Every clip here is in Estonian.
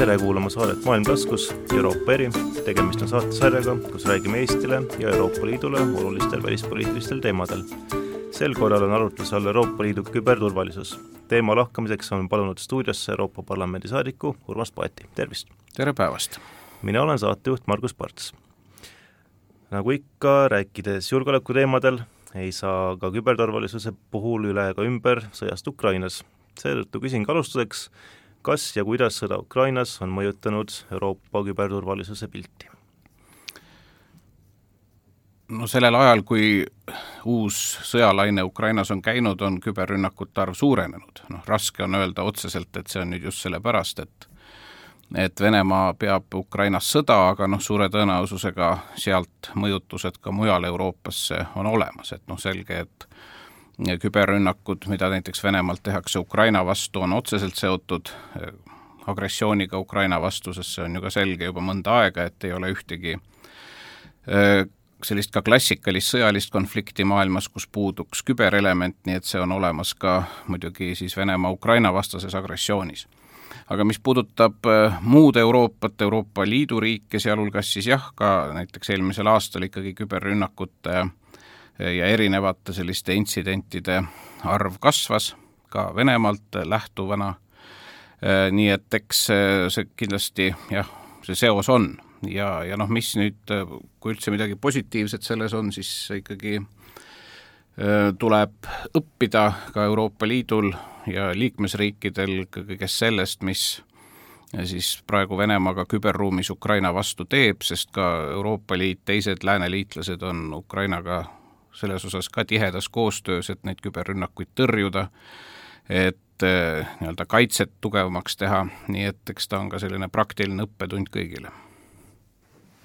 tere kuulama saadet Maailm taskus, Euroopa eri. tegemist on saatesarjaga, kus räägime Eestile ja Euroopa Liidule olulistel välispoliitilistel teemadel. sel korral on arutluse all Euroopa Liidu küberturvalisus. teema lahkamiseks on palunud stuudiosse Euroopa Parlamendi saadiku Urmas Paeti, tervist! tere päevast! mina olen saatejuht Margus Parts. nagu ikka, rääkides julgeolekuteemadel, ei saa ka küberturvalisuse puhul üle ega ümber sõjast Ukrainas. seetõttu küsingi alustuseks, kas ja kuidas sõda Ukrainas on mõjutanud Euroopa küberturvalisuse pilti? no sellel ajal, kui uus sõjalaine Ukrainas on käinud, on küberrünnakute arv suurenenud, noh raske on öelda otseselt, et see on nüüd just sellepärast, et et Venemaa peab Ukrainas sõda, aga noh, suure tõenäosusega sealt mõjutused ka mujal Euroopasse on olemas, et noh, selge, et küberrünnakud, mida näiteks Venemaalt tehakse Ukraina vastu, on otseselt seotud eh, agressiooniga Ukraina vastu, sest see on ju ka selge juba mõnda aega, et ei ole ühtegi eh, sellist ka klassikalist sõjalist konflikti maailmas, kus puuduks küberelement, nii et see on olemas ka muidugi siis Venemaa Ukraina vastases agressioonis. aga mis puudutab eh, muud Euroopat, Euroopa Liidu riike, sealhulgas siis jah, ka näiteks eelmisel aastal ikkagi küberrünnakute ja erinevate selliste intsidentide arv kasvas ka Venemaalt lähtuvana, nii et eks see kindlasti jah, see seos on. Ja, ja noh, mis nüüd, kui üldse midagi positiivset selles on, siis ikkagi tuleb õppida ka Euroopa Liidul ja liikmesriikidel kõigest sellest, mis siis praegu Venemaaga küberruumis Ukraina vastu teeb, sest ka Euroopa Liit, teised lääneliitlased on Ukrainaga selles osas ka tihedas koostöös, et neid küberrünnakuid tõrjuda, et eh, nii-öelda kaitset tugevamaks teha, nii et eks ta on ka selline praktiline õppetund kõigile.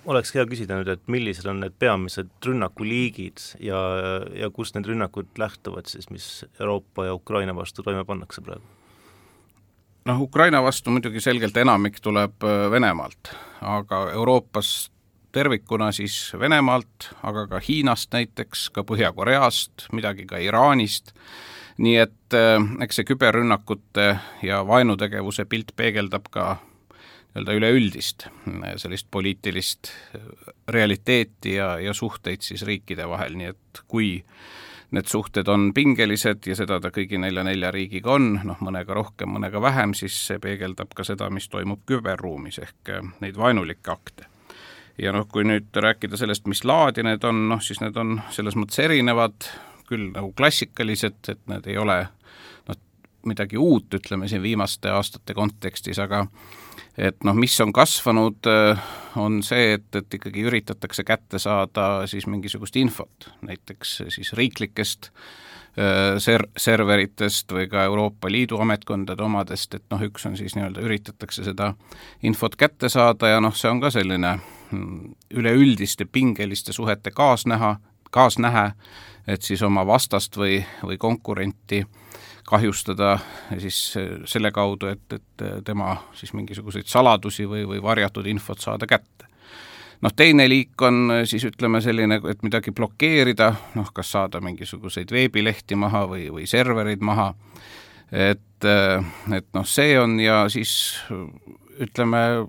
Oleks hea küsida nüüd, et millised on need peamised rünnakuliigid ja, ja kust need rünnakud lähtuvad siis, mis Euroopa ja Ukraina vastu toime pannakse praegu? noh, Ukraina vastu muidugi selgelt enamik tuleb eh, Venemaalt, aga Euroopas tervikuna siis Venemaalt, aga ka Hiinast näiteks, ka Põhja-Koreast, midagi ka Iraanist, nii et äh, eks see küberrünnakute ja vaenutegevuse pilt peegeldab ka nii-öelda üleüldist äh, sellist poliitilist äh, realiteeti ja, ja suhteid siis riikide vahel, nii et kui need suhted on pingelised ja seda ta kõigi nelja-nelja riigiga on, noh mõnega rohkem, mõnega vähem, siis see peegeldab ka seda, mis toimub küberruumis ehk neid vaenulikke akte ja noh, kui nüüd rääkida sellest, mis laadi need on, noh siis need on selles mõttes erinevad, küll nagu klassikalised, et need ei ole noh, midagi uut, ütleme siin viimaste aastate kontekstis, aga et noh, mis on kasvanud, on see, et, et ikkagi üritatakse kätte saada siis mingisugust infot, näiteks siis riiklikest ser-, serveritest või ka Euroopa Liidu ametkondade omadest, et noh, üks on siis nii-öelda, üritatakse seda infot kätte saada ja noh, see on ka selline üleüldiste pingeliste suhete kaasnäha, kaasnähe, et siis oma vastast või, või konkurenti kahjustada siis selle kaudu, et, et tema siis mingisuguseid saladusi või, või varjatud infot saada kätte. noh, teine liik on siis ütleme selline, et midagi blokeerida, noh kas saada mingisuguseid veebilehti maha või, või servereid maha, et, et noh, see on ja siis ütleme,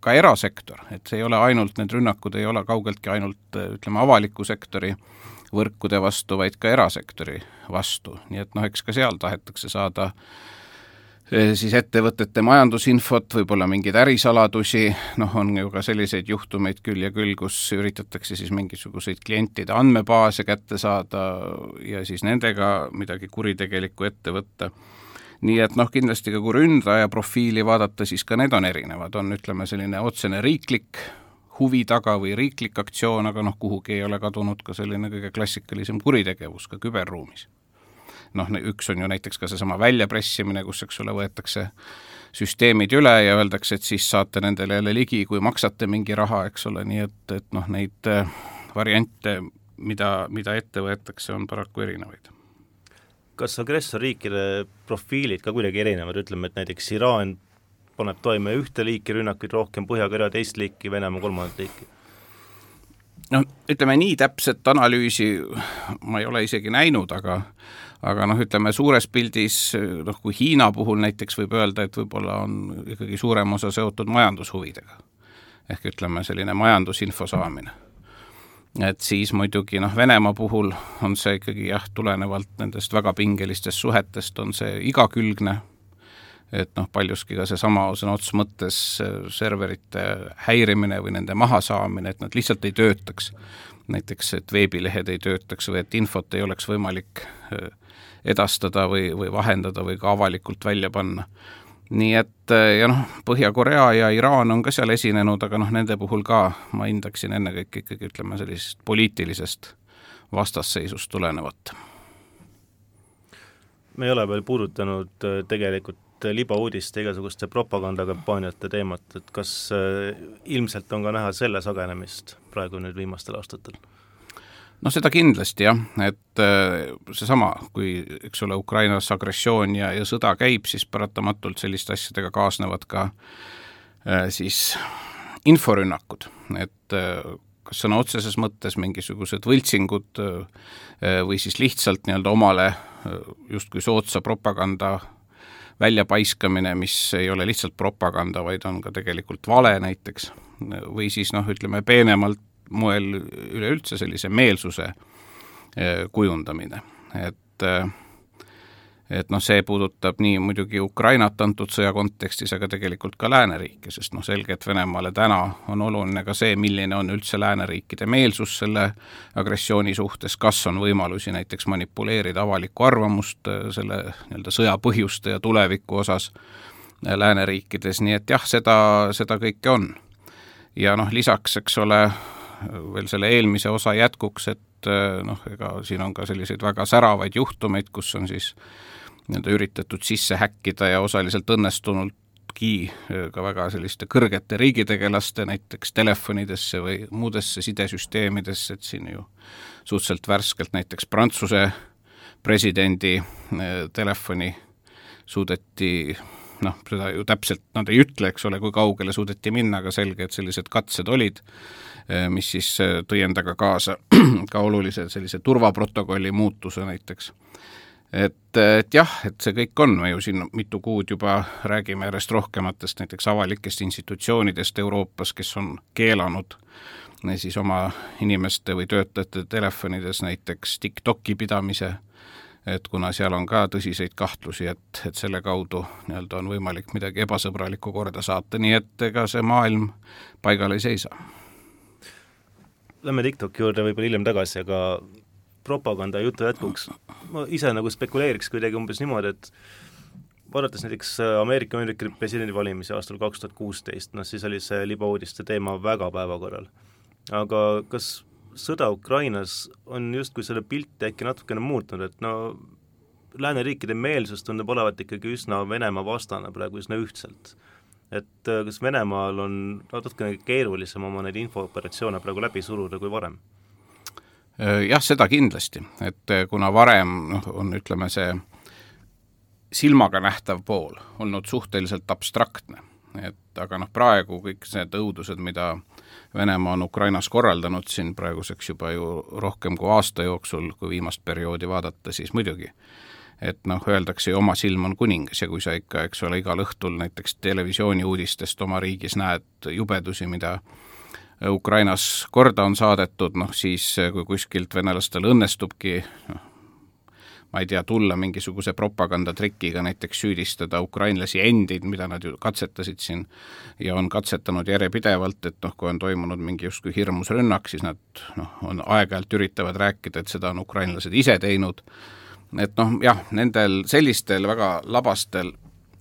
ka erasektor, et see ei ole ainult, need rünnakud ei ole kaugeltki ainult ütleme, avaliku sektori võrkude vastu, vaid ka erasektori vastu, nii et noh, eks ka seal tahetakse saada eh, siis ettevõtete majandusinfot, võib-olla mingeid ärisaladusi, noh, on ju ka selliseid juhtumeid küll ja küll, kus üritatakse siis mingisuguseid klientide andmebaase kätte saada ja siis nendega midagi kuritegelikku ette võtta nii et noh, kindlasti ka kui ründaja profiili vaadata, siis ka need on erinevad, on ütleme, selline otsene riiklik huvi taga või riiklik aktsioon, aga noh, kuhugi ei ole kadunud ka selline kõige klassikalisem kuritegevus ka küberruumis. noh, üks on ju näiteks ka seesama väljapressimine, kus, eks ole, võetakse süsteemid üle ja öeldakse, et siis saate nendele jälle ligi, kui maksate mingi raha, eks ole, nii et, et noh, neid äh, variante, mida, mida ette võetakse, on paraku erinevaid kas agressorriikide profiilid ka kuidagi erinevad, ütleme, et näiteks Iraan paneb toime ühte liiki rünnakuid rohkem, Põhja-Korea teist liiki, Venemaa kolmandat liiki? noh, ütleme nii täpset analüüsi ma ei ole isegi näinud, aga aga noh, ütleme suures pildis noh, kui Hiina puhul näiteks võib öelda, et võib-olla on ikkagi suurem osa seotud majandushuvidega. ehk ütleme, selline majandusinfo saamine. Et siis muidugi noh, Venemaa puhul on see ikkagi jah, tulenevalt nendest väga pingelistest suhetest on see igakülgne, et noh, paljuski ka seesama sõna otseses mõttes serverite häirimine või nende mahasaamine, et nad lihtsalt ei töötaks. näiteks, et veebilehed ei töötaks või et infot ei oleks võimalik edastada või, või vahendada või ka avalikult välja panna. Nii et ja noh, Põhja-Korea ja Iraan on ka seal esinenud, aga noh, nende puhul ka ma hindaksin ennekõike ikkagi ütleme sellisest poliitilisest vastasseisust tulenevat. me ei ole veel puudutanud äh, tegelikult libauudiste, igasuguste propagandakampaaniate teemat, et kas äh, ilmselt on ka näha selle sagenemist praegu nüüd viimastel aastatel? Noh, seda kindlasti jah, et äh, seesama, kui eks ole, Ukrainas agressioon ja, ja sõda käib, siis paratamatult selliste asjadega kaasnevad ka äh, siis inforünnakud, et äh, kas sõna otseses mõttes mingisugused võltsingud või siis lihtsalt nii-öelda omale justkui soodsa propaganda väljapaiskamine, mis ei ole lihtsalt propaganda, vaid on ka tegelikult vale näiteks, või siis noh, ütleme peenemalt moel üleüldse sellise meelsuse eh, kujundamine, et eh, et noh, see puudutab nii muidugi Ukrainat antud sõja kontekstis, aga tegelikult ka lääneriike, sest noh, selge, et Venemaale täna on oluline ka see, milline on üldse lääneriikide meelsus selle agressiooni suhtes, kas on võimalusi näiteks manipuleerida avalikku arvamust eh, selle nii-öelda sõja põhjuste ja tuleviku osas lääneriikides, nii et jah, seda, seda kõike on. ja noh, lisaks, eks ole, veel selle eelmise osa jätkuks, et eh, noh, ega siin on ka selliseid väga säravaid juhtumeid, kus on siis nii-öelda üritatud sisse häkkida ja osaliselt õnnestunultki eh, ka väga selliste kõrgete riigitegelaste näiteks telefonidesse või muudesse sidesüsteemidesse, et siin ju suhteliselt värskelt näiteks Prantsuse presidendi eh, telefoni suudeti noh, seda ju täpselt nad ei ütle, eks ole, kui kaugele suudeti minna, aga selge, et sellised katsed olid mis siis eh, tõi endaga kaasa ka olulise sellise turvaprotokolli muutuse näiteks. et, et jah, et see kõik on, me ju siin mitu kuud juba räägime järjest rohkematest näiteks avalikest institutsioonidest Euroopas, kes on keelanud eh, siis oma inimeste või töötajate telefonides näiteks TikToki pidamise, et kuna seal on ka tõsiseid kahtlusi, et, et selle kaudu nii-öelda on võimalik midagi ebasõbralikku korda saata, nii et ega see maailm paigal ei seisa lähme TikToki juurde võib-olla hiljem tagasi, aga propaganda jutu jätkuks, ma ise nagu spekuleeriks kuidagi umbes niimoodi, et vaadates näiteks äh, Ameerika Ühendriikide presidendivalimisi aastal kaks tuhat kuusteist, noh siis oli see libauudiste teema väga päevakorral. aga kas sõda Ukrainas on justkui selle pilti äkki natukene muutnud, et no lääneriikide meelsus tundub olevat ikkagi üsna Venemaa vastane praegu üsna ühtselt et äh, kas Venemaal on natukene keerulisem oma neid infooperatsioone praegu läbi suruda kui varem? Äh, jah, seda kindlasti, et äh, kuna varem noh, on ütleme, see silmaga nähtav pool olnud suhteliselt abstraktne, et aga noh, praegu kõik need õudused, mida Venemaa on Ukrainas korraldanud siin praeguseks juba ju rohkem kui aasta jooksul, kui viimast perioodi vaadata, siis muidugi et noh, öeldakse ju oma silm on kuningas ja kui sa ikka, eks ole, igal õhtul näiteks televisiooni uudistest oma riigis näed jubedusi, mida Ukrainas korda on saadetud, noh siis kui kuskilt venelastel õnnestubki noh, ma ei tea, tulla mingisuguse propagandatrikiga näiteks süüdistada ukrainlasi endid, mida nad ju katsetasid siin ja on katsetanud järjepidevalt, et noh, kui on toimunud mingi justkui hirmus rünnak, siis nad noh, on aeg-ajalt üritavad rääkida, et seda on ukrainlased ise teinud et noh, jah, nendel sellistel väga labastel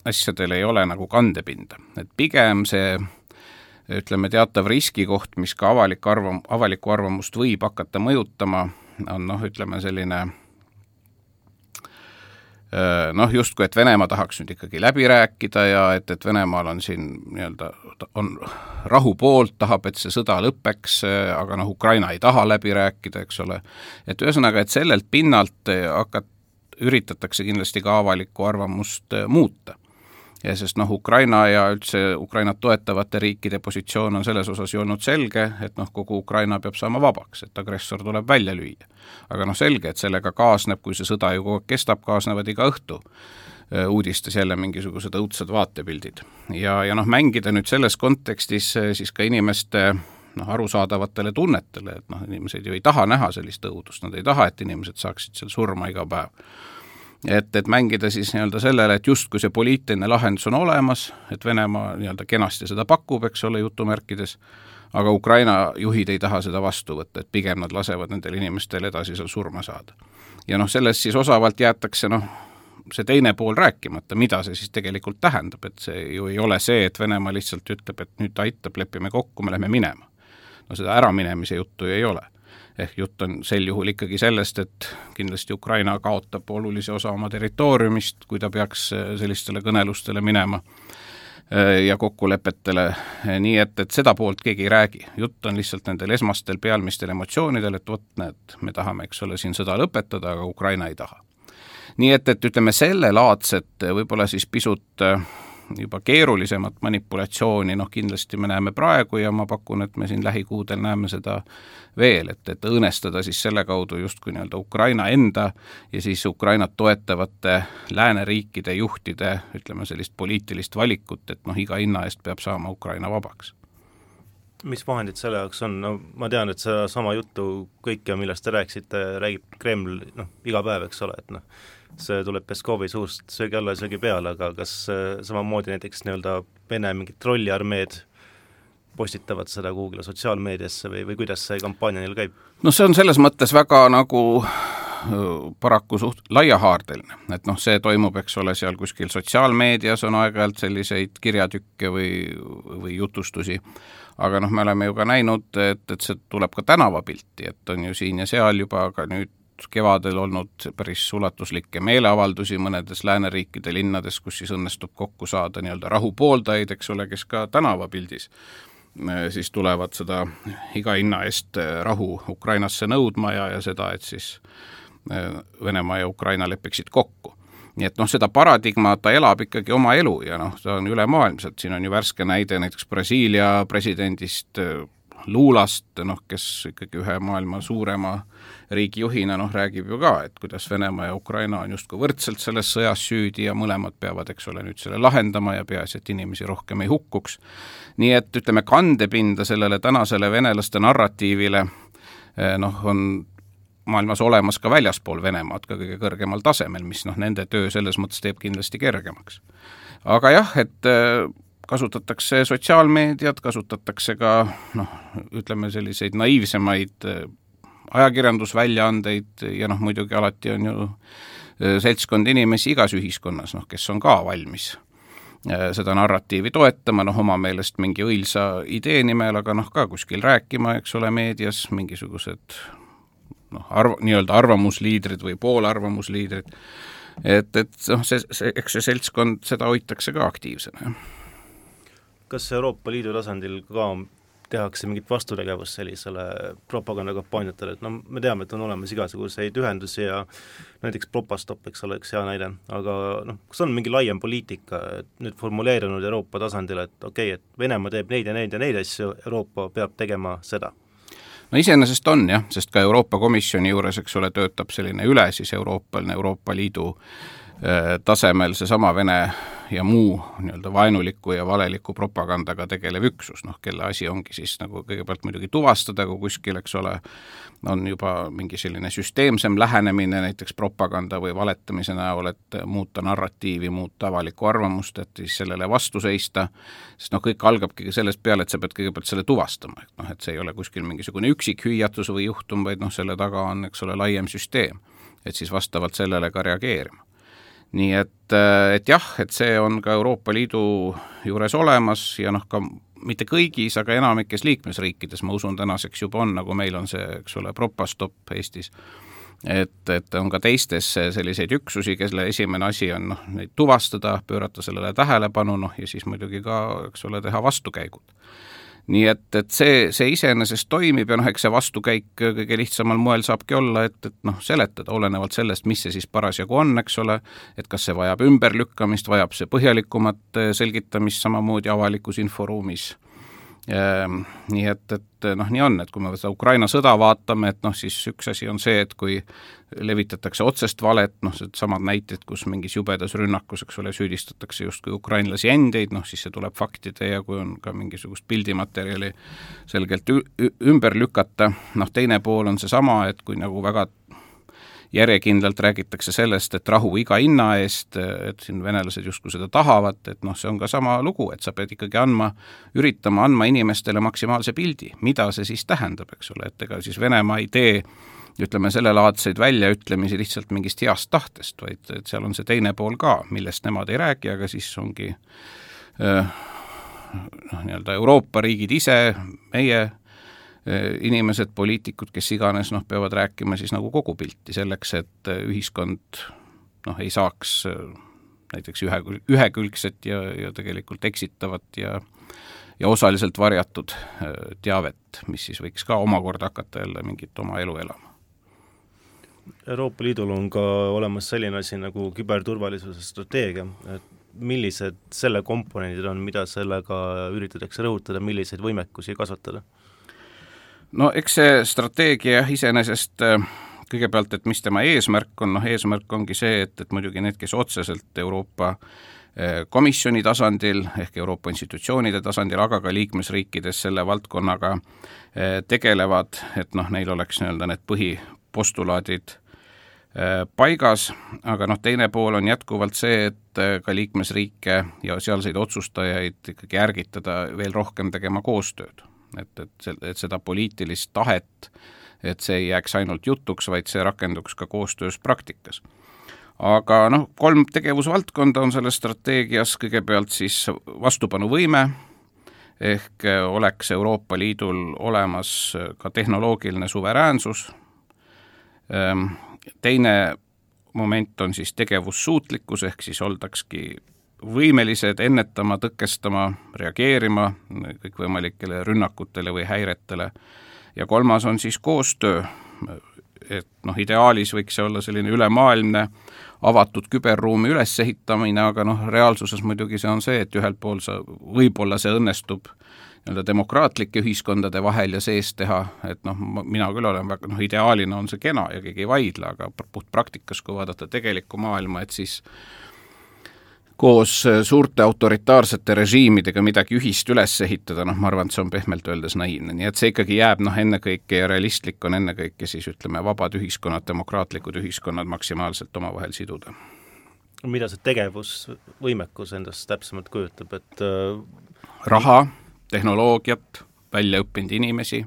asjadel ei ole nagu kandepinda, et pigem see ütleme, teatav riskikoht, mis ka avalik arvam-, avalikku arvamust võib hakata mõjutama, on noh, ütleme selline noh, justkui, et Venemaa tahaks nüüd ikkagi läbi rääkida ja et, et Venemaal on siin nii-öelda, on rahu poolt, tahab, et see sõda lõpeks, aga noh, Ukraina ei taha läbi rääkida, eks ole, et ühesõnaga, et sellelt pinnalt hakata üritatakse kindlasti ka avalikku arvamust äh, muuta. ja sest noh, Ukraina ja üldse Ukrainat toetavate riikide positsioon on selles osas ju olnud selge, et noh, kogu Ukraina peab saama vabaks, et agressor tuleb välja lüüa. aga noh, selge, et sellega kaasneb, kui see sõda ju kogu aeg kestab, kaasnevad iga õhtu äh, uudistes jälle mingisugused õudsed vaatepildid. ja, ja noh, mängida nüüd selles kontekstis äh, siis ka inimeste noh, arusaadavatele tunnetele, et noh, inimesed ju ei taha näha sellist õudust, nad ei taha, et inimesed saaksid seal surma iga päev et, et mängida siis nii-öelda sellele, et justkui see poliitiline lahendus on olemas, et Venemaa nii-öelda kenasti seda pakub, eks ole, jutumärkides, aga Ukraina juhid ei taha seda vastu võtta, et pigem nad lasevad nendel inimestel edasi seal surma saada. ja noh, sellest siis osavalt jäetakse noh, see teine pool rääkimata, mida see siis tegelikult tähendab, et see ju ei ole see, et Venemaa lihtsalt ütleb, et nüüd aitab, lepime kokku, me lähme minema. No seda äraminemise juttu ju ei ole ehk jutt on sel juhul ikkagi sellest, et kindlasti Ukraina kaotab olulise osa oma territooriumist, kui ta peaks äh, sellistele kõnelustele minema äh, ja kokkulepetele, nii et, et seda poolt keegi ei räägi. jutt on lihtsalt nendel esmastel pealmistel emotsioonidel, et vot näed, me tahame, eks ole, siin sõda lõpetada, aga Ukraina ei taha. nii et, et ütleme, sellelaadset võib-olla siis pisut äh, juba keerulisemat manipulatsiooni, noh kindlasti me näeme praegu ja ma pakun, et me siin lähikuudel näeme seda veel, et, et õõnestada siis selle kaudu justkui nii-öelda Ukraina enda ja siis Ukrainat toetavate lääneriikide juhtide ütleme, sellist poliitilist valikut, et noh, iga hinna eest peab saama Ukraina vabaks mis vahendid selle jaoks on, no ma tean, et sedasama juttu kõike, millest te rääkisite, räägib Kreml noh, iga päev, eks ole, et noh, see tuleb Peskovi suust söögi alla ja söögi peale, aga kas äh, samamoodi näiteks nii-öelda Vene mingid trolliarmeed postitavad seda kuhugile sotsiaalmeediasse või, või kuidas see kampaania neil käib? no see on selles mõttes väga nagu paraku suht laiahaardeline, et noh, see toimub, eks ole, seal kuskil sotsiaalmeedias on aeg-ajalt selliseid kirjatükke või, või jutustusi, aga noh, me oleme ju ka näinud, et, et see tuleb ka tänavapilti, et on ju siin ja seal juba ka nüüd kevadel olnud päris ulatuslikke meeleavaldusi mõnedes lääneriikide linnades, kus siis õnnestub kokku saada nii-öelda rahu pooldajaid, eks ole, kes ka tänavapildis äh, siis tulevad seda iga hinna eest rahu Ukrainasse nõudma ja, ja seda, et siis Venemaa ja Ukraina lepiksid kokku nii et noh, seda paradigma, ta elab ikkagi oma elu ja noh, ta on ülemaailmselt, siin on ju värske näide näiteks Brasiilia presidendist Luulast, noh, kes ikkagi ühe maailma suurema riigijuhina noh, räägib ju ka, et kuidas Venemaa ja Ukraina on justkui võrdselt selles sõjas süüdi ja mõlemad peavad, eks ole, nüüd selle lahendama ja peaasi, et inimesi rohkem ei hukkuks. nii et ütleme, kandepinda sellele tänasele venelaste narratiivile eh, noh, on maailmas olemas ka väljaspool Venemaad, ka kõige kõrgemal tasemel, mis noh, nende töö selles mõttes teeb kindlasti kergemaks. aga jah, et eh, kasutatakse sotsiaalmeediat, kasutatakse ka noh, ütleme selliseid naiivsemaid äh, ajakirjandusväljaandeid ja noh, muidugi alati on ju äh, seltskond inimesi igas ühiskonnas, noh, kes on ka valmis äh, seda narratiivi toetama, noh oma meelest mingi õilsa idee nimel, aga noh, ka kuskil rääkima, eks ole, meedias mingisugused noh, arv-, nii-öelda arvamusliidrid või poolarvamusliidrid, et, et noh, see, see, eks see seltskond, seda hoitakse ka aktiivsena, kas Euroopa Liidu tasandil ka tehakse mingit vastutegevust sellisele propagandakampaaniatele, et noh, me teame, et on olemas igasuguseid ühendusi ja näiteks Propastop, eks ole, üks hea näide, aga noh, kas on mingi laiem poliitika nüüd formuleerunud Euroopa tasandil, et okei okay,, et Venemaa teeb neid ja neid ja neid asju, Euroopa peab tegema seda? No iseenesest on jah, sest ka Euroopa Komisjoni juures, eks ole, töötab selline üle siis euroopaline Euroopa Liidu äh, tasemel seesama Vene ja muu nii-öelda vaenuliku ja valeliku propagandaga tegelev üksus, noh kelle asi ongi siis nagu kõigepealt muidugi tuvastada, kui kuskil, eks ole, on juba mingi selline süsteemsem lähenemine näiteks propaganda või valetamise näol, et muuta narratiivi, muuta avalikku arvamust, et siis sellele vastu seista, sest noh, kõik algabki sellest peale, et sa pead kõigepealt selle tuvastama, et noh, et see ei ole kuskil mingisugune üksik hüüatus või juhtum, vaid noh, selle taga on, eks ole, laiem süsteem. et siis vastavalt sellele ka reageerima nii et, äh, et jah, et see on ka Euroopa Liidu juures olemas ja noh, ka mitte kõigis, aga enamikes liikmesriikides, ma usun, tänaseks juba on, nagu meil on see, eks ole, Propastop Eestis, et, et on ka teistes selliseid üksusi, kelle esimene asi on noh, neid tuvastada, pöörata sellele tähelepanu, noh ja siis muidugi ka, eks ole, teha vastukäigud nii et, et see, see iseenesest toimib ja noh, eks see vastukäik kõige lihtsamal moel saabki olla, et, et noh, seletada, olenevalt sellest, mis see siis parasjagu on, eks ole, et kas see vajab ümberlükkamist, vajab see põhjalikumat selgitamist samamoodi avalikus inforuumis nii et, et noh, nii on, et kui me seda Ukraina sõda vaatame, et noh, siis üks asi on see, et kui levitatakse otsest valet, noh, samad näited, kus mingis jubedas rünnakus, eks ole, süüdistatakse justkui ukrainlasi endeid, noh siis see tuleb faktide ja kui on ka mingisugust pildimaterjali selgelt ümber lükata, noh teine pool on seesama, et kui nagu väga järjekindlalt räägitakse sellest, et rahu iga hinna eest, et siin venelased justkui seda tahavad, et noh, see on ka sama lugu, et sa pead ikkagi andma, üritama andma inimestele maksimaalse pildi, mida see siis tähendab, eks ole, et ega siis Venemaa ei tee ütleme, sellelaadseid väljaütlemisi lihtsalt mingist heast tahtest, vaid et seal on see teine pool ka, millest nemad ei räägi, aga siis ongi noh, nii-öelda Euroopa riigid ise, meie inimesed, poliitikud, kes iganes, noh, peavad rääkima siis nagu kogu pilti selleks, et äh, ühiskond noh, ei saaks äh, näiteks ühe, ühekülgset ja, ja tegelikult eksitavat ja ja osaliselt varjatud teavet, mis siis võiks ka omakorda hakata jälle mingit oma elu elama. Euroopa Liidul on ka olemas selline asi nagu küberturvalisuse strateegia, et millised selle komponendid on, mida sellega üritatakse rõhutada, milliseid võimekusi kasvatada? No eks see strateegia iseenesest äh, kõigepealt, et mis tema eesmärk on, noh eesmärk ongi see, et, et muidugi need, kes otseselt Euroopa äh, komisjoni tasandil ehk Euroopa institutsioonide tasandil, aga ka liikmesriikides selle valdkonnaga äh, tegelevad, et noh, neil oleks nii-öelda need põhipostulaadid paigas, aga noh, teine pool on jätkuvalt see, et ka liikmesriike ja sealseid otsustajaid ikkagi ärgitada veel rohkem tegema koostööd et, et, et seda poliitilist tahet, et see ei jääks ainult jutuks, vaid see rakenduks ka koostöös praktikas. aga noh, kolm tegevusvaldkonda on selles strateegias, kõigepealt siis vastupanuvõime, ehk oleks Euroopa Liidul olemas ka tehnoloogiline suveräänsus, ehm, teine moment on siis tegevussuutlikkus, ehk siis oldakski võimelised ennetama, tõkestama, reageerima kõikvõimalikele rünnakutele või häiretele. Ja kolmas on siis koostöö, et noh, ideaalis võiks see olla selline ülemaailmne avatud küberruumi ülesehitamine, aga noh, reaalsuses muidugi see on see, et ühelt pool sa, võib-olla see õnnestub nii-öelda demokraatlike ühiskondade vahel ja sees teha, et noh, mina küll olen väga, noh, ideaalina on see kena ja keegi ei vaidle, aga puhtpraktikas, kui vaadata tegelikku maailma, et siis koos äh, suurte autoritaarsete režiimidega midagi ühist üles ehitada, noh, ma arvan, et see on pehmelt öeldes naiivne, nii et see ikkagi jääb noh, ennekõike ja realistlik on ennekõike siis ütleme, vabad ühiskonnad, demokraatlikud ühiskonnad maksimaalselt omavahel siduda. mida see tegevusvõimekus endast täpsemalt kujutab, et äh... raha, tehnoloogiat, väljaõppinud inimesi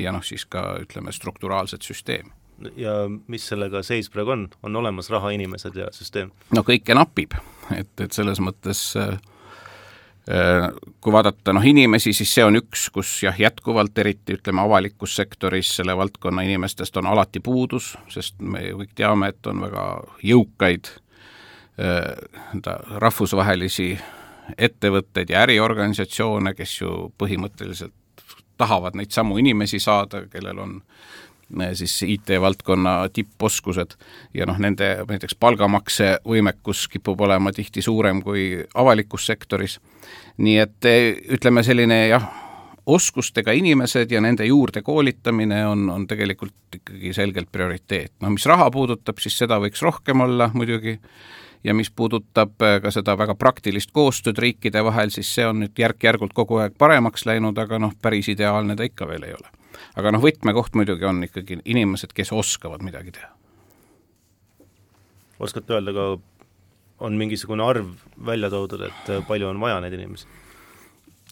ja noh, siis ka ütleme, strukturaalset süsteemi ja mis sellega seis praegu on, on olemas raha, inimesed ja süsteem? no kõike napib, et, et selles mõttes äh, äh, kui vaadata noh, inimesi, siis see on üks, kus jah, jätkuvalt eriti ütleme, avalikus sektoris selle valdkonna inimestest on alati puudus, sest me ju kõik teame, et on väga jõukaid nii-öelda äh, rahvusvahelisi ettevõtteid ja äriorganisatsioone, kes ju põhimõtteliselt tahavad neid samu inimesi saada, kellel on siis IT-valdkonna tipposkused ja noh, nende näiteks palgamakse võimekus kipub olema tihti suurem kui avalikus sektoris. nii et eh, ütleme, selline jah, oskustega inimesed ja nende juurde koolitamine on, on tegelikult ikkagi selgelt prioriteet. no mis raha puudutab, siis seda võiks rohkem olla muidugi, ja mis puudutab eh, ka seda väga praktilist koostööd riikide vahel, siis see on nüüd järk-järgult kogu aeg paremaks läinud, aga noh, päris ideaalne ta ikka veel ei ole aga noh, võtmekoht muidugi on ikkagi inimesed, kes oskavad midagi teha. oskate öelda ka, on mingisugune arv välja toodud, et äh, palju on vaja neid inimesi?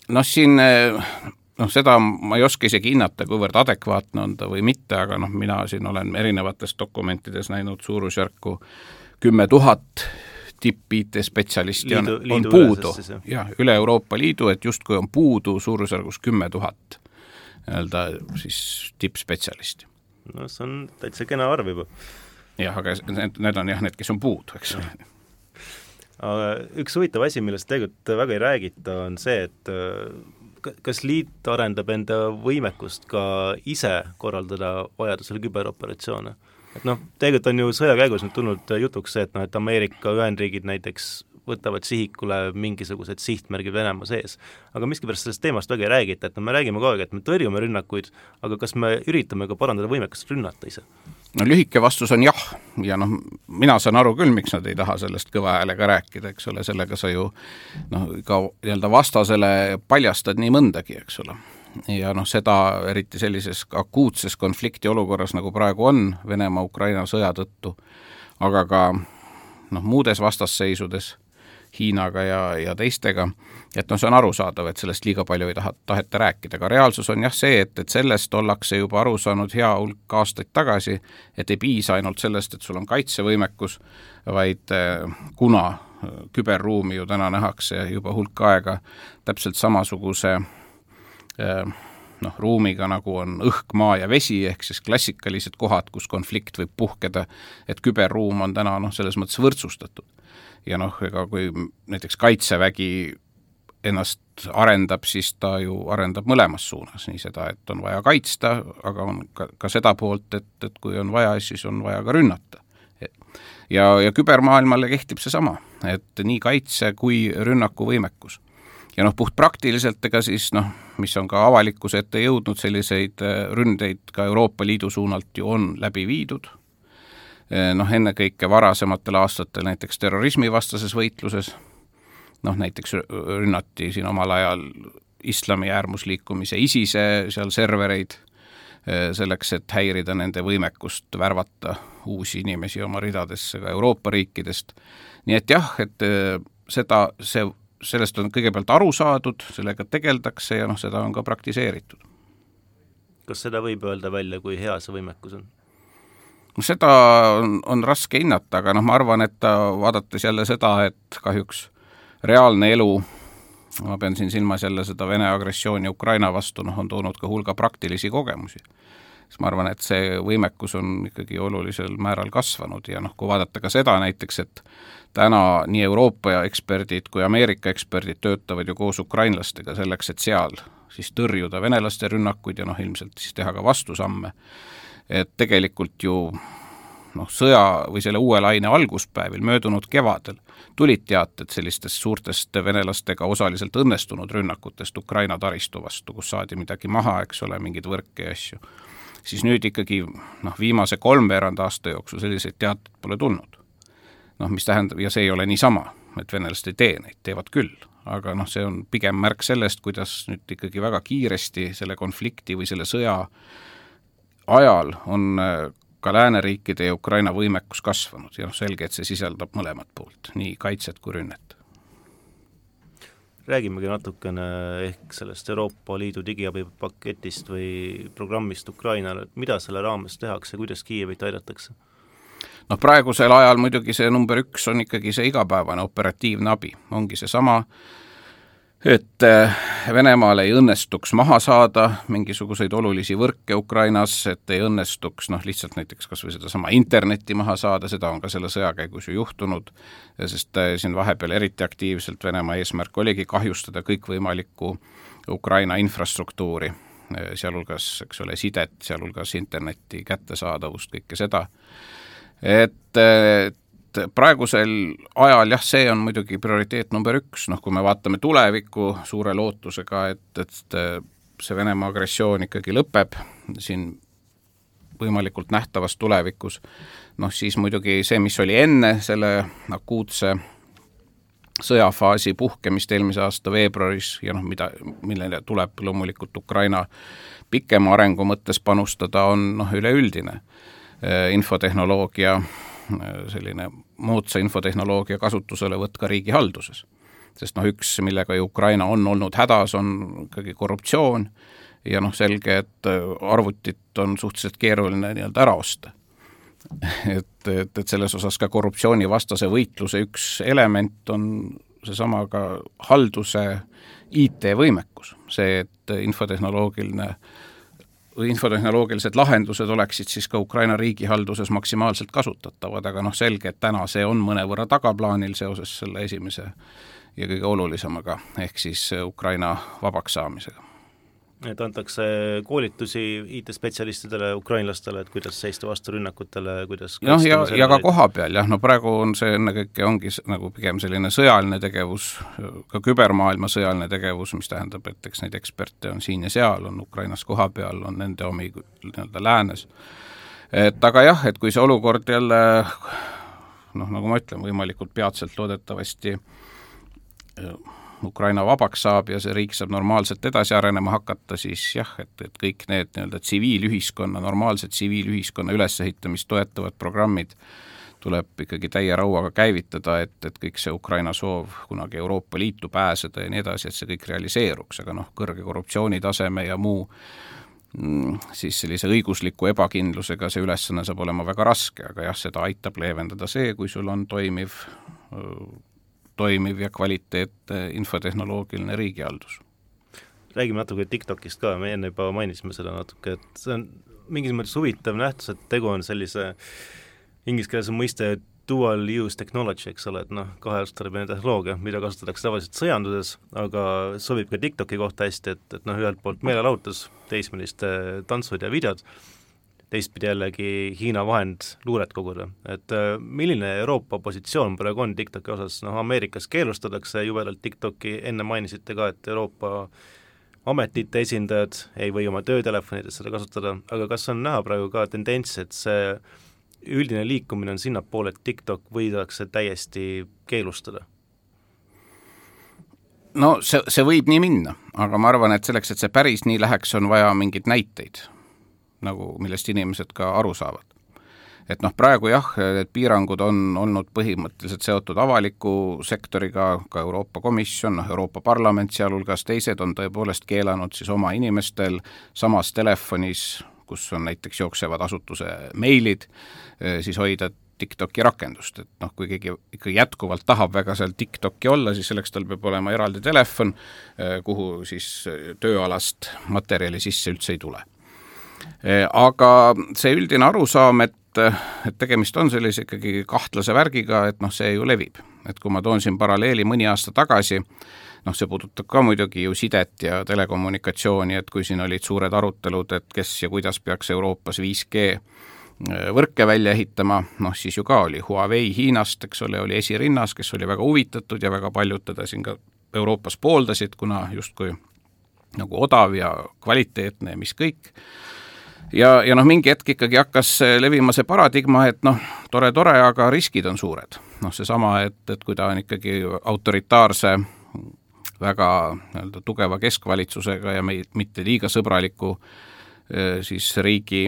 noh, siin äh, noh, seda ma ei oska isegi hinnata, kuivõrd adekvaatne on ta või mitte, aga noh, mina siin olen erinevates dokumentides näinud suurusjärku kümme tuhat tipp-IT-spetsialisti on, on puudu, jah, üle Euroopa Liidu, et justkui on puudu suurusjärgus kümme tuhat nii-öelda siis tippspetsialisti. no see on täitsa kena arv juba. jah, aga need, need on jah, need, kes on puudu, eks ole. aga üks huvitav asi, millest tegelikult väga ei räägita, on see, et äh, kas liit arendab enda võimekust ka ise korraldada vajadusel küberoperatsioone? et noh, tegelikult on ju sõja käigus nüüd tulnud jutuks see, et noh, et Ameerika Ühendriigid näiteks võtavad sihikule mingisugused sihtmärgid Venemaa sees. aga miskipärast sellest teemast väga ei räägita, et no me räägime kogu aeg, et me tõrjume rünnakuid, aga kas me üritame ka parandada võimekust rünnata ise? no lühike vastus on jah, ja noh, mina saan aru küll, miks nad ei taha sellest kõva häälega rääkida, eks ole, sellega sa ju noh, ka nii-öelda vastasele paljastad nii mõndagi, eks ole ja noh, seda eriti sellises akuutses konflikti olukorras, nagu praegu on Venemaa-Ukraina sõja tõttu, aga ka noh, muudes vastasseisudes Hiinaga ja, ja teistega, et noh, see on arusaadav, et sellest liiga palju ei taha, taheta rääkida, aga reaalsus on jah see, et, et sellest ollakse juba aru saanud hea hulk aastaid tagasi, et ei piisa ainult sellest, et sul on kaitsevõimekus, vaid eh, kuna eh, küberruumi ju täna nähakse juba hulk aega täpselt samasuguse eh, noh, ruumiga, nagu on õhk, maa ja vesi, ehk siis klassikalised kohad, kus konflikt võib puhkeda, et küberruum on täna noh, selles mõttes võrdsustatud ja noh, ega kui näiteks Kaitsevägi ennast arendab, siis ta ju arendab mõlemas suunas, nii seda, et on vaja kaitsta, aga on ka, ka seda poolt, et, et kui on vaja, siis on vaja ka rünnata. ja, ja kübermaailmale kehtib seesama, et nii kaitse kui rünnaku võimekus. ja noh, puhtpraktiliselt ega siis noh, mis on ka avalikkuse ette jõudnud, selliseid ründeid ka Euroopa Liidu suunalt ju on läbi viidud noh, ennekõike varasematel aastatel näiteks terrorismivastases võitluses, noh näiteks rünnati siin omal ajal islami äärmusliikumise ISISe seal servereid, eh, selleks, et häirida nende võimekust värvata uusi inimesi oma ridadesse ka Euroopa riikidest. nii et jah, et eh, seda, see, sellest on kõigepealt aru saadud, sellega tegeldakse ja noh, seda on ka praktiseeritud. kas seda võib öelda välja, kui hea see võimekus on? No seda on, on raske hinnata, aga noh, ma arvan, et vaadates jälle seda, et kahjuks reaalne elu, ma pean siin silmas jälle seda Vene agressiooni Ukraina vastu, noh, on toonud ka hulga praktilisi kogemusi. siis ma arvan, et see võimekus on ikkagi olulisel määral kasvanud ja noh, kui vaadata ka seda näiteks, et täna nii Euroopa eksperdid kui Ameerika eksperdid töötavad ju koos ukrainlastega selleks, et seal siis tõrjuda venelaste rünnakuid ja noh, ilmselt siis teha ka vastusamme et tegelikult ju noh, sõja või selle uue laine alguspäevil, möödunud kevadel, tulid teated sellistest suurtest venelastega osaliselt õnnestunud rünnakutest Ukraina taristu vastu, kus saadi midagi maha, eks ole, mingeid võrke ja asju, siis nüüd ikkagi noh, viimase kolmveerand aasta jooksul selliseid teateid pole tulnud. noh, mis tähendab, ja see ei ole niisama, et venelased ei tee neid, teevad küll, aga noh, see on pigem märk sellest, kuidas nüüd ikkagi väga kiiresti selle konflikti või selle sõja ajal on äh, ka lääneriikide ja Ukraina võimekus kasvanud ja noh, selge, et see sisaldab mõlemat poolt, nii kaitset kui rünnet. räägimegi natukene ehk sellest Euroopa Liidu digiabipaketist või programmist Ukrainale, et mida selle raames tehakse, kuidas Kiievit aidatakse? noh, praegusel ajal muidugi see number üks on ikkagi see igapäevane operatiivne abi, ongi seesama äh, et äh, Venemaal ei õnnestuks maha saada mingisuguseid olulisi võrke Ukrainas, et ei õnnestuks noh, lihtsalt näiteks kas või sedasama internetti maha saada, seda on ka selle sõja käigus ju juhtunud, sest äh, siin vahepeal eriti aktiivselt Venemaa eesmärk oligi kahjustada kõikvõimalikku Ukraina infrastruktuuri, äh, sealhulgas, eks ole, sidet, sealhulgas interneti kättesaadavust, kõike seda, et et praegusel ajal jah, see on muidugi prioriteet number üks, noh kui me vaatame tulevikku suure lootusega, et, et see Venemaa agressioon ikkagi lõpeb siin võimalikult nähtavas tulevikus, noh siis muidugi see, mis oli enne selle akuutse sõjafaasi puhkemist eelmise aasta veebruaris ja noh, mida, millele tuleb loomulikult Ukraina pikema arengu mõttes panustada, on noh, üleüldine infotehnoloogia selline moodsa infotehnoloogia kasutuselevõtt ka riigihalduses. sest noh, üks, millega ju Ukraina on olnud hädas, on ikkagi korruptsioon ja noh, selge, et arvutit on suhteliselt keeruline nii-öelda ära osta. et, et, et selles osas ka korruptsioonivastase võitluse üks element on seesama ka halduse IT-võimekus, see, et infotehnoloogiline äh, infotehnoloogilised lahendused oleksid siis ka Ukraina riigihalduses maksimaalselt kasutatavad, aga noh, selge, et täna see on mõnevõrra tagaplaanil seoses selle esimese ja kõige olulisemaga, ehk siis Ukraina vabaks saamisega et antakse koolitusi IT-spetsialistidele, ukrainlastele, et kuidas seista vastu rünnakutele, kuidas noh, ja, ja ka koha peal jah, no praegu on see ennekõike ongi nagu pigem selline sõjaline tegevus, ka kübermaailma sõjaline tegevus, mis tähendab, et eks neid eksperte on siin ja seal, on Ukrainas kohapeal, on nende omi nii-öelda läänes. et aga jah, et kui see olukord jälle noh, nagu ma ütlen, võimalikult peatselt loodetavasti Ukraina vabaks saab ja see riik saab normaalselt edasi arenema hakata, siis jah, et, et kõik need nii-öelda tsiviilühiskonna, normaalse tsiviilühiskonna ülesehitamist toetavad programmid tuleb ikkagi täie rauaga käivitada, et, et kõik see Ukraina soov kunagi Euroopa Liitu pääseda ja nii edasi, et see kõik realiseeruks, aga noh, kõrge korruptsioonitaseme ja muu mm, siis sellise õigusliku ebakindlusega see ülesanne saab olema väga raske, aga jah, seda aitab leevendada see, kui sul on toimiv toimiv ja kvaliteetne infotehnoloogiline riigihaldus. räägime natuke TikTokist ka, me enne juba mainisime seda natuke, et see on mingis mõttes huvitav nähtus, et tegu on sellise, inglise keeles on mõiste dual use technology, eks ole, et noh, kaheotstarbeline tehnoloogia, mida kasutatakse tavaliselt sõjanduses, aga sobib ka TikToki kohta hästi, et, et noh, ühelt poolt meelelahutus, teismeliste tantsud ja videod, teistpidi jällegi Hiina vahend luuret koguda, et äh, milline Euroopa positsioon praegu on TikToki osas, noh Ameerikas keelustatakse jubedalt TikToki, enne mainisite ka, et Euroopa ametite esindajad ei või oma töötelefonides seda kasutada, aga kas on näha praegu ka tendents, et see üldine liikumine on sinnapoole, et TikTok võidakse täiesti keelustada? no see, see võib nii minna, aga ma arvan, et selleks, et see päris nii läheks, on vaja mingeid näiteid nagu millest inimesed ka aru saavad. et noh, praegu jah, need piirangud on olnud põhimõtteliselt seotud avaliku sektoriga, ka Euroopa Komisjon, noh Euroopa Parlament sealhulgas, teised on tõepoolest keelanud siis oma inimestel samas telefonis, kus on näiteks jooksevad asutuse meilid, siis hoida TikToki rakendust, et noh, kui keegi ikka jätkuvalt tahab väga seal TikToki olla, siis selleks tal peab olema eraldi telefon, kuhu siis tööalast materjali sisse üldse ei tule Eh, aga see üldine arusaam, et, et tegemist on sellise ikkagi kahtlase värgiga, et noh, see ju levib. et kui ma toon siin paralleeli mõni aasta tagasi, noh, see puudutab ka muidugi ju sidet ja telekommunikatsiooni, et kui siin olid suured arutelud, et kes ja kuidas peaks Euroopas 5G eh, võrke välja ehitama, noh siis ju ka oli Huawei Hiinast, eks ole, oli esirinnas, kes oli väga huvitatud ja väga paljud teda siin ka Euroopas pooldasid, kuna justkui nagu odav ja kvaliteetne ja mis kõik ja, ja noh, mingi hetk ikkagi hakkas levima see paradigma, et noh, tore-tore, aga riskid on suured. noh, seesama, et, et kui ta on ikkagi autoritaarse väga nii-öelda tugeva keskvalitsusega ja mei-, mitte liiga sõbraliku eh, siis riigi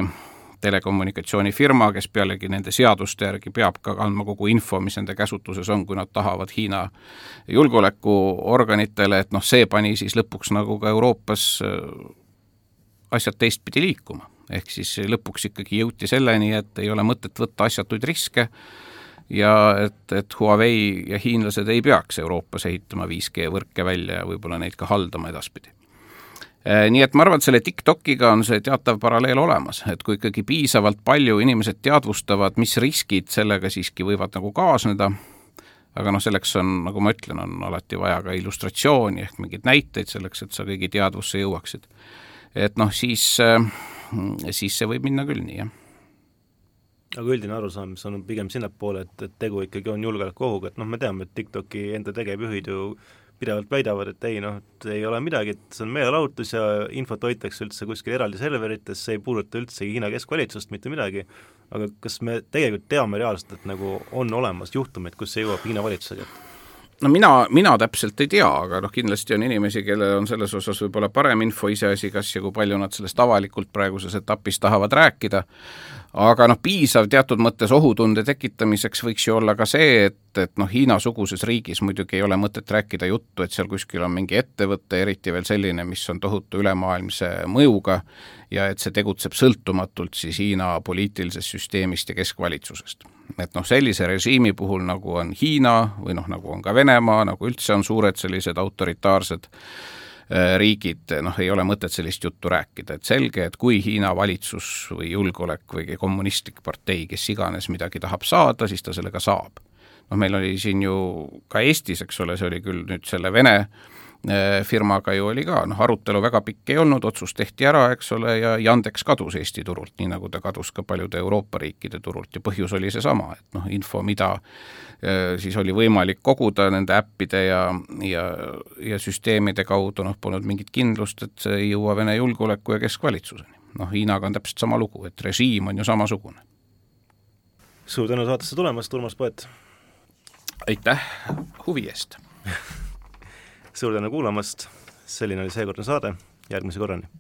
telekommunikatsioonifirma, kes pealegi nende seaduste järgi peab ka andma kogu info, mis nende käsutuses on, kui nad tahavad Hiina julgeolekuorganitele, et noh, see pani siis lõpuks nagu ka Euroopas eh, asjad teistpidi liikuma ehk siis lõpuks ikkagi jõuti selleni, et ei ole mõtet võtta asjatuid riske ja et, et Huawei ja hiinlased ei peaks Euroopas ehitama 5G võrke välja ja võib-olla neid ka haldama edaspidi. Eh, nii et ma arvan, et selle TikTokiga on see teatav paralleel olemas, et kui ikkagi piisavalt palju inimesed teadvustavad, mis riskid sellega siiski võivad nagu kaasneda, aga noh, selleks on, nagu ma ütlen, on alati vaja ka illustratsiooni ehk mingeid näiteid selleks, et sa kõigi teadvusse jõuaksid. et noh, siis äh, siis see võib minna küll nii, jah aga üldine arusaam, mis on pigem sinnapoole, et, et tegu ikkagi on julgeolekuohuga, et noh, me teame, et TikToki enda tegevjuhid ju pidevalt väidavad, et ei noh, ei ole midagi, et see on meelelahutus ja infot hoitakse üldse kuskil eraldi serverites, see ei puuduta üldse Hiina keskvalitsust, mitte midagi, aga kas me tegelikult teame reaalselt, et nagu on olemas juhtumeid, kus see jõuab Hiina valitsuse kätte? No mina, mina täpselt ei tea, aga noh, kindlasti on inimesi, kellel on selles osas võib-olla parem info, iseasi, kas ja kui palju nad sellest avalikult praeguses etapis tahavad rääkida, aga noh, piisav teatud mõttes ohutunde tekitamiseks võiks ju olla ka see, et, et noh, Hiina-suguses riigis muidugi ei ole mõtet rääkida juttu, et seal kuskil on mingi ettevõte, eriti veel selline, mis on tohutu ülemaailmse mõjuga, ja et see tegutseb sõltumatult siis Hiina poliitilisest süsteemist ja keskvalitsusest. Et noh, sellise režiimi puhul, nagu on Hiina või noh, nagu on ka Venemaa, nagu üldse on suured sellised autoritaarsed Äh, riigid, noh, ei ole mõtet sellist juttu rääkida, et selge, et kui Hiina valitsus või julgeolek või kommunistlik partei, kes iganes midagi tahab saada, siis ta sellega saab. noh, meil oli siin ju ka Eestis, eks ole, see oli küll nüüd selle Vene äh, firmaga ju oli ka, noh, arutelu väga pikk ei olnud, otsus tehti ära, eks ole, ja Yandex kadus Eesti turult, nii nagu ta kadus ka paljude Euroopa riikide turult ja põhjus oli seesama, et noh, info, mida äh, siis oli võimalik koguda nende äppide ja, ja, ja süsteemide kaudu, noh, polnud mingit kindlust, et see ei jõua Vene julgeoleku ja keskvalitsuseni. noh, Hiinaga on täpselt sama lugu, et režiim on ju samasugune. suur tänu saatesse tulemast, Urmas Poet! aitäh huvi eest suur tänu kuulamast, selline oli seekordne saade, järgmise korrani!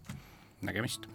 nägemist!